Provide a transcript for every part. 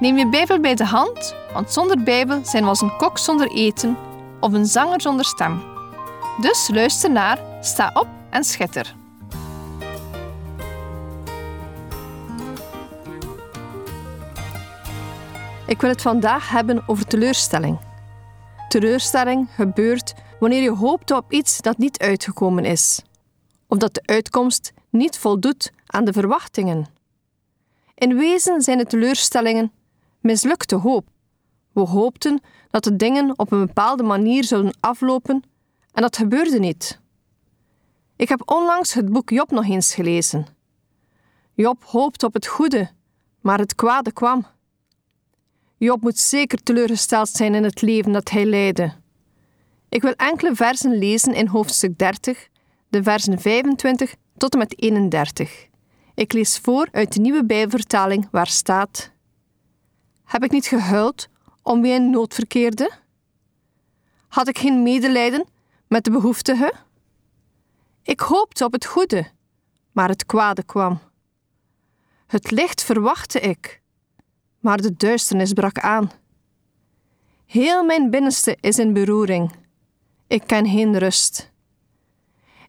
Neem je Bijbel bij de hand, want zonder Bijbel zijn we als een kok zonder eten of een zanger zonder stem. Dus luister naar, sta op en schitter. Ik wil het vandaag hebben over teleurstelling. Teleurstelling gebeurt wanneer je hoopt op iets dat niet uitgekomen is, of dat de uitkomst niet voldoet aan de verwachtingen. In wezen zijn de teleurstellingen mislukte hoop. We hoopten dat de dingen op een bepaalde manier zouden aflopen en dat gebeurde niet. Ik heb onlangs het boek Job nog eens gelezen. Job hoopte op het goede, maar het kwade kwam. Job moet zeker teleurgesteld zijn in het leven dat hij leidde. Ik wil enkele versen lezen in hoofdstuk 30, de versen 25 tot en met 31. Ik lees voor uit de nieuwe Bijbelvertaling waar staat: Heb ik niet gehuild om wie in nood verkeerde? Had ik geen medelijden met de behoeftige? Ik hoopte op het goede, maar het kwade kwam. Het licht verwachtte ik, maar de duisternis brak aan. Heel mijn binnenste is in beroering. Ik ken geen rust.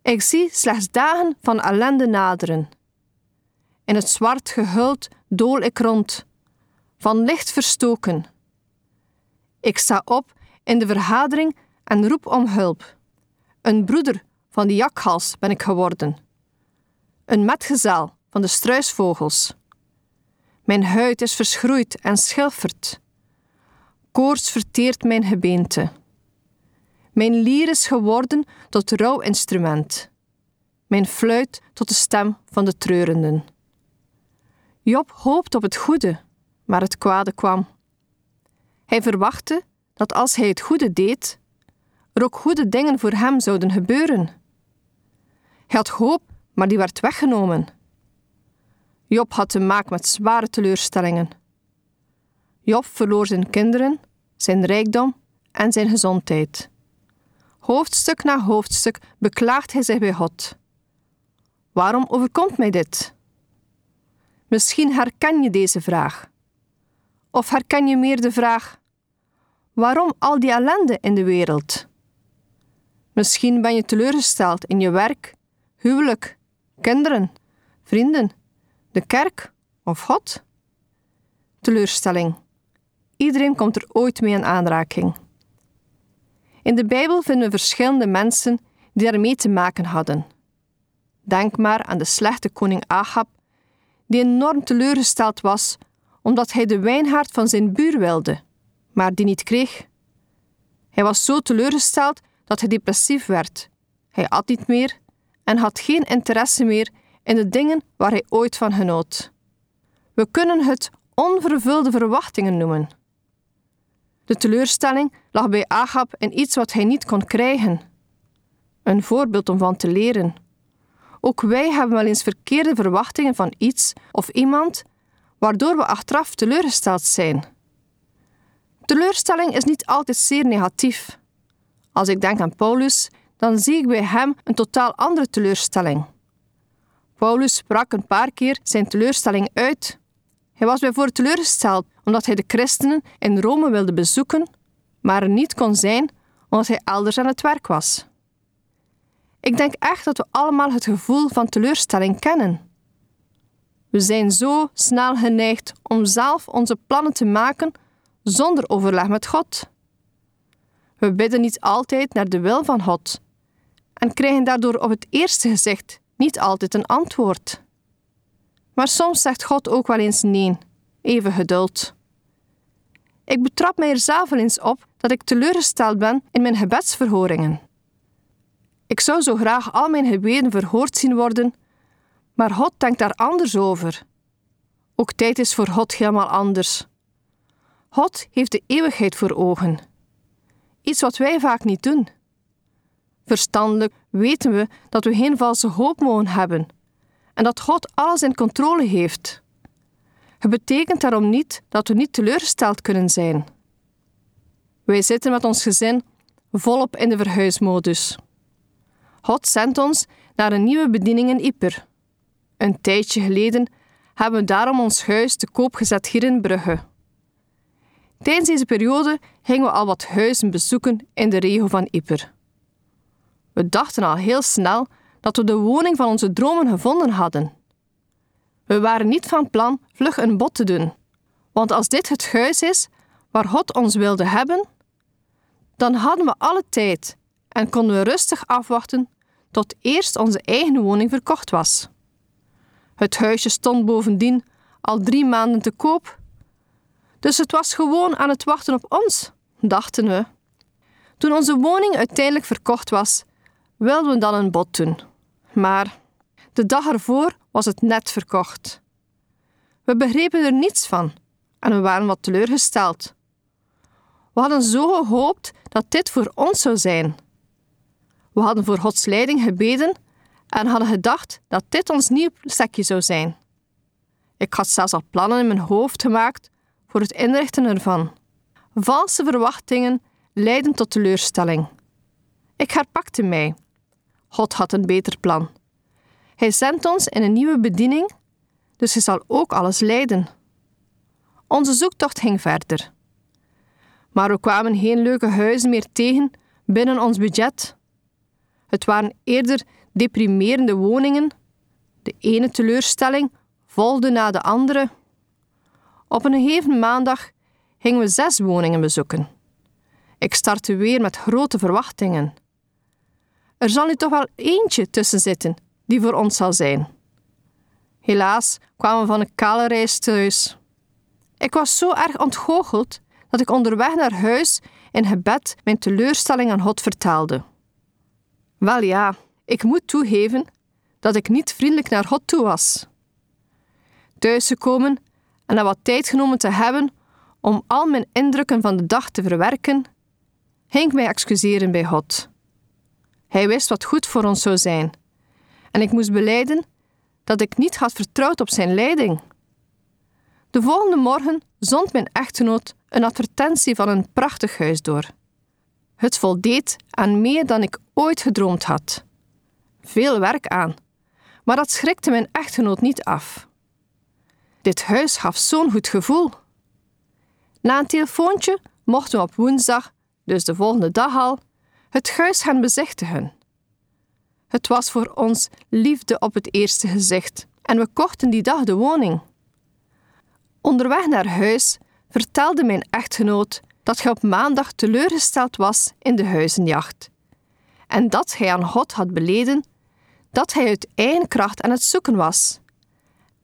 Ik zie slechts dagen van ellende naderen. In het zwart gehuld dool ik rond, van licht verstoken. Ik sta op in de vergadering en roep om hulp. Een broeder van de jakhals ben ik geworden. Een metgezel van de struisvogels. Mijn huid is verschroeid en schilferd. Koorts verteert mijn gebeente. Mijn lier is geworden tot rouwinstrument. Mijn fluit tot de stem van de treurenden. Job hoopte op het goede, maar het kwade kwam. Hij verwachtte dat als hij het goede deed, er ook goede dingen voor hem zouden gebeuren. Hij had hoop, maar die werd weggenomen. Job had te maken met zware teleurstellingen. Job verloor zijn kinderen, zijn rijkdom en zijn gezondheid. Hoofdstuk na hoofdstuk beklaagt hij zich bij God. Waarom overkomt mij dit? Misschien herken je deze vraag. Of herken je meer de vraag: waarom al die ellende in de wereld? Misschien ben je teleurgesteld in je werk, huwelijk, kinderen, vrienden de kerk of God? Teleurstelling. Iedereen komt er ooit mee in aanraking. In de Bijbel vinden we verschillende mensen die daarmee te maken hadden. Denk maar aan de slechte koning Ahab, die enorm teleurgesteld was omdat hij de wijnhaard van zijn buur wilde, maar die niet kreeg. Hij was zo teleurgesteld dat hij depressief werd. Hij at niet meer en had geen interesse meer in de dingen waar hij ooit van genoot. We kunnen het onvervulde verwachtingen noemen. De teleurstelling lag bij Agab in iets wat hij niet kon krijgen. Een voorbeeld om van te leren. Ook wij hebben wel eens verkeerde verwachtingen van iets of iemand, waardoor we achteraf teleurgesteld zijn. Teleurstelling is niet altijd zeer negatief. Als ik denk aan Paulus, dan zie ik bij hem een totaal andere teleurstelling. Paulus sprak een paar keer zijn teleurstelling uit. Hij was bijvoorbeeld teleurgesteld omdat hij de christenen in Rome wilde bezoeken, maar er niet kon zijn omdat hij elders aan het werk was. Ik denk echt dat we allemaal het gevoel van teleurstelling kennen. We zijn zo snel geneigd om zelf onze plannen te maken zonder overleg met God. We bidden niet altijd naar de wil van God en krijgen daardoor op het eerste gezicht niet altijd een antwoord. Maar soms zegt God ook wel eens nee, even geduld. Ik betrap mij er zelf wel eens op dat ik teleurgesteld ben in mijn gebedsverhoringen. Ik zou zo graag al mijn gebeden verhoord zien worden, maar God denkt daar anders over. Ook tijd is voor God helemaal anders. God heeft de eeuwigheid voor ogen. Iets wat wij vaak niet doen. Verstandelijk weten we dat we geen valse hoop mogen hebben en dat God alles in controle heeft. Het betekent daarom niet dat we niet teleurgesteld kunnen zijn. Wij zitten met ons gezin volop in de verhuismodus. God zendt ons naar een nieuwe bediening in Ieper. Een tijdje geleden hebben we daarom ons huis te koop gezet hier in Brugge. Tijdens deze periode gingen we al wat huizen bezoeken in de regio van Ieper. We dachten al heel snel dat we de woning van onze dromen gevonden hadden. We waren niet van plan vlug een bod te doen, want als dit het huis is waar God ons wilde hebben, dan hadden we alle tijd en konden we rustig afwachten tot eerst onze eigen woning verkocht was. Het huisje stond bovendien al drie maanden te koop, dus het was gewoon aan het wachten op ons, dachten we. Toen onze woning uiteindelijk verkocht was, wilden we dan een bod doen. Maar de dag ervoor was het net verkocht. We begrepen er niets van en we waren wat teleurgesteld. We hadden zo gehoopt dat dit voor ons zou zijn. We hadden voor Gods leiding gebeden en hadden gedacht dat dit ons nieuw stekje zou zijn. Ik had zelfs al plannen in mijn hoofd gemaakt voor het inrichten ervan. Valse verwachtingen leiden tot teleurstelling. Ik herpakte mij. God had een beter plan. Hij zendt ons in een nieuwe bediening, dus hij zal ook alles leiden. Onze zoektocht ging verder. Maar we kwamen geen leuke huizen meer tegen binnen ons budget. Het waren eerder deprimerende woningen. De ene teleurstelling volgde na de andere. Op een gegeven maandag gingen we zes woningen bezoeken. Ik startte weer met grote verwachtingen. Er zal nu toch wel eentje tussen zitten die voor ons zal zijn. Helaas kwamen we van een kale reis thuis. Ik was zo erg ontgoocheld dat ik onderweg naar huis in gebed mijn teleurstelling aan God vertelde. Wel ja, ik moet toegeven dat ik niet vriendelijk naar God toe was. Thuisgekomen en na wat tijd genomen te hebben om al mijn indrukken van de dag te verwerken, ging ik mij excuseren bij God. Hij wist wat goed voor ons zou zijn, en ik moest beleiden dat ik niet had vertrouwd op zijn leiding. De volgende morgen zond mijn echtgenoot een advertentie van een prachtig huis door. Het voldeed aan meer dan ik ooit gedroomd had. Veel werk aan, maar dat schrikte mijn echtgenoot niet af. Dit huis gaf zo'n goed gevoel. Na een telefoontje mochten we op woensdag, dus de volgende dag al, het huis gaan bezichtigen. Het was voor ons liefde op het eerste gezicht en we kochten die dag de woning. Onderweg naar huis vertelde mijn echtgenoot dat hij op maandag teleurgesteld was in de huizenjacht en dat hij aan God had beleden dat hij uit eigen kracht aan het zoeken was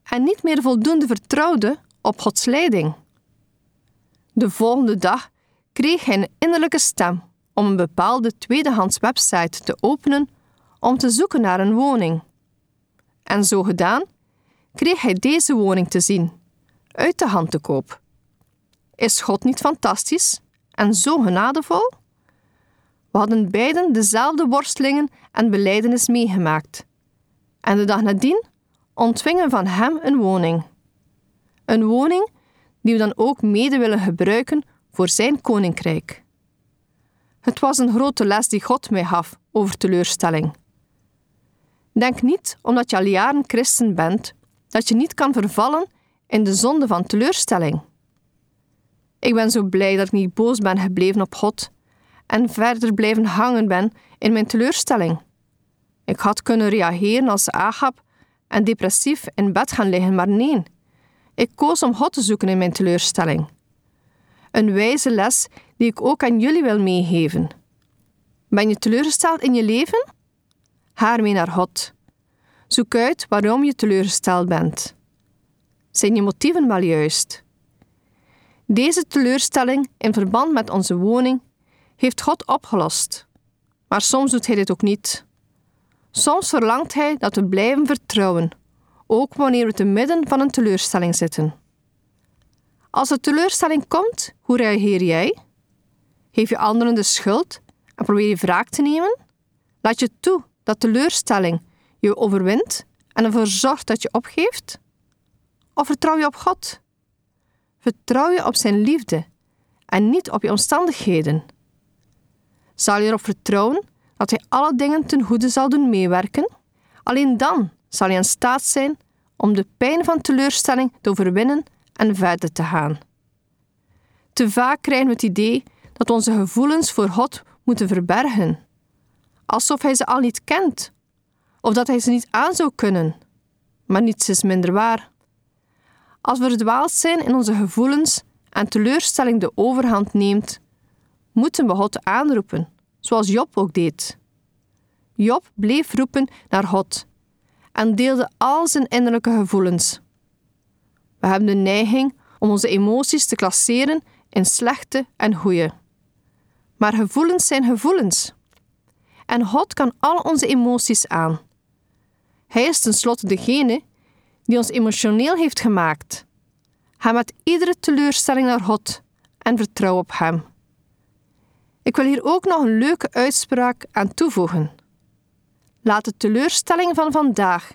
en niet meer voldoende vertrouwde op Gods leiding. De volgende dag kreeg hij een innerlijke stem om een bepaalde tweedehands website te openen om te zoeken naar een woning. En zo gedaan, kreeg hij deze woning te zien, uit de hand te koop. Is God niet fantastisch en zo genadevol? We hadden beiden dezelfde worstelingen en belijdenis meegemaakt. En de dag nadien ontvingen van hem een woning. Een woning die we dan ook mede willen gebruiken voor zijn koninkrijk. Het was een grote les die God mij gaf over teleurstelling. Denk niet, omdat je al jaren christen bent, dat je niet kan vervallen in de zonde van teleurstelling. Ik ben zo blij dat ik niet boos ben gebleven op God en verder blijven hangen ben in mijn teleurstelling. Ik had kunnen reageren als Agab en depressief in bed gaan liggen, maar nee. Ik koos om God te zoeken in mijn teleurstelling. Een wijze les die ik ook aan jullie wil meegeven. Ben je teleurgesteld in je leven? Haar mee naar God. Zoek uit waarom je teleurgesteld bent. Zijn je motieven wel juist? Deze teleurstelling in verband met onze woning heeft God opgelost. Maar soms doet Hij dit ook niet. Soms verlangt Hij dat we blijven vertrouwen, ook wanneer we te midden van een teleurstelling zitten. Als de teleurstelling komt, hoe reageer jij? Geef je anderen de schuld en probeer je wraak te nemen? Laat je toe dat teleurstelling je overwint en ervoor zorgt dat je opgeeft? Of vertrouw je op God? Vertrouw je op Zijn liefde en niet op je omstandigheden? Zal je erop vertrouwen dat Hij alle dingen ten goede zal doen meewerken? Alleen dan zal je in staat zijn om de pijn van teleurstelling te overwinnen en verder te gaan. Te vaak krijgen we het idee dat onze gevoelens voor God moeten verbergen, alsof Hij ze al niet kent of dat Hij ze niet aan zou kunnen. Maar niets is minder waar. Als we verdwaald zijn in onze gevoelens en teleurstelling de overhand neemt, moeten we God aanroepen, zoals Job ook deed. Job bleef roepen naar God en deelde al zijn innerlijke gevoelens. We hebben de neiging om onze emoties te klasseren in slechte en goede. Maar gevoelens zijn gevoelens. En God kan al onze emoties aan. Hij is tenslotte degene die ons emotioneel heeft gemaakt. Ga met iedere teleurstelling naar God en vertrouw op Hem. Ik wil hier ook nog een leuke uitspraak aan toevoegen. Laat de teleurstelling van vandaag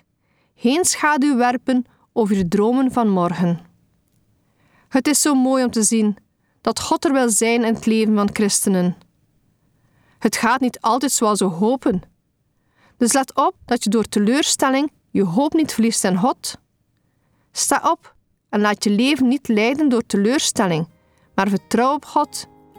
geen schaduw werpen over je dromen van morgen. Het is zo mooi om te zien dat God er wil zijn in het leven van christenen. Het gaat niet altijd zoals we hopen. Dus let op dat je door teleurstelling je hoop niet verliest in God. Sta op en laat je leven niet leiden door teleurstelling, maar vertrouw op God